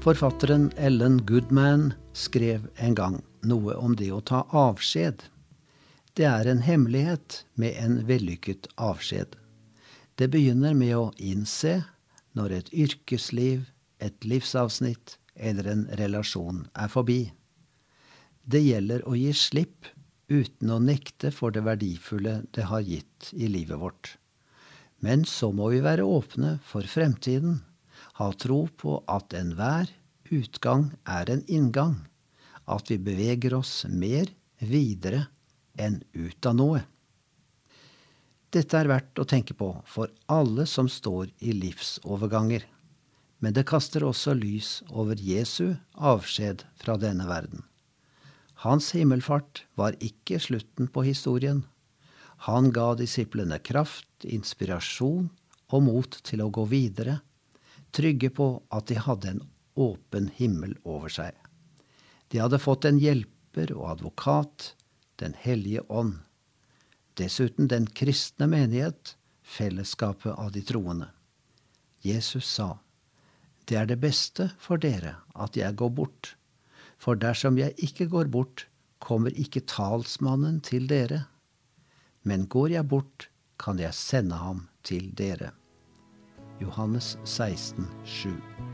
Forfatteren Ellen Goodman skrev en gang noe om det å ta avskjed. Det er en hemmelighet med en vellykket avskjed. Det begynner med å innse når et yrkesliv, et livsavsnitt eller en relasjon er forbi. Det gjelder å gi slipp uten å nekte for det verdifulle det har gitt i livet vårt. Men så må vi være åpne for fremtiden, ha tro på at enhver utgang er en inngang, at vi beveger oss mer videre enn ut av noe. Dette er verdt å tenke på for alle som står i livsoverganger, men det kaster også lys over Jesu avskjed fra denne verden. Hans himmelfart var ikke slutten på historien. Han ga disiplene kraft, inspirasjon og mot til å gå videre, trygge på at de hadde en åpen himmel over seg. De hadde fått en hjelper og advokat, Den hellige ånd. Dessuten den kristne menighet, fellesskapet av de troende. Jesus sa, Det er det beste for dere at jeg går bort, for dersom jeg ikke går bort, kommer ikke talsmannen til dere. Men går jeg bort, kan jeg sende ham til dere. Johannes 16, 7.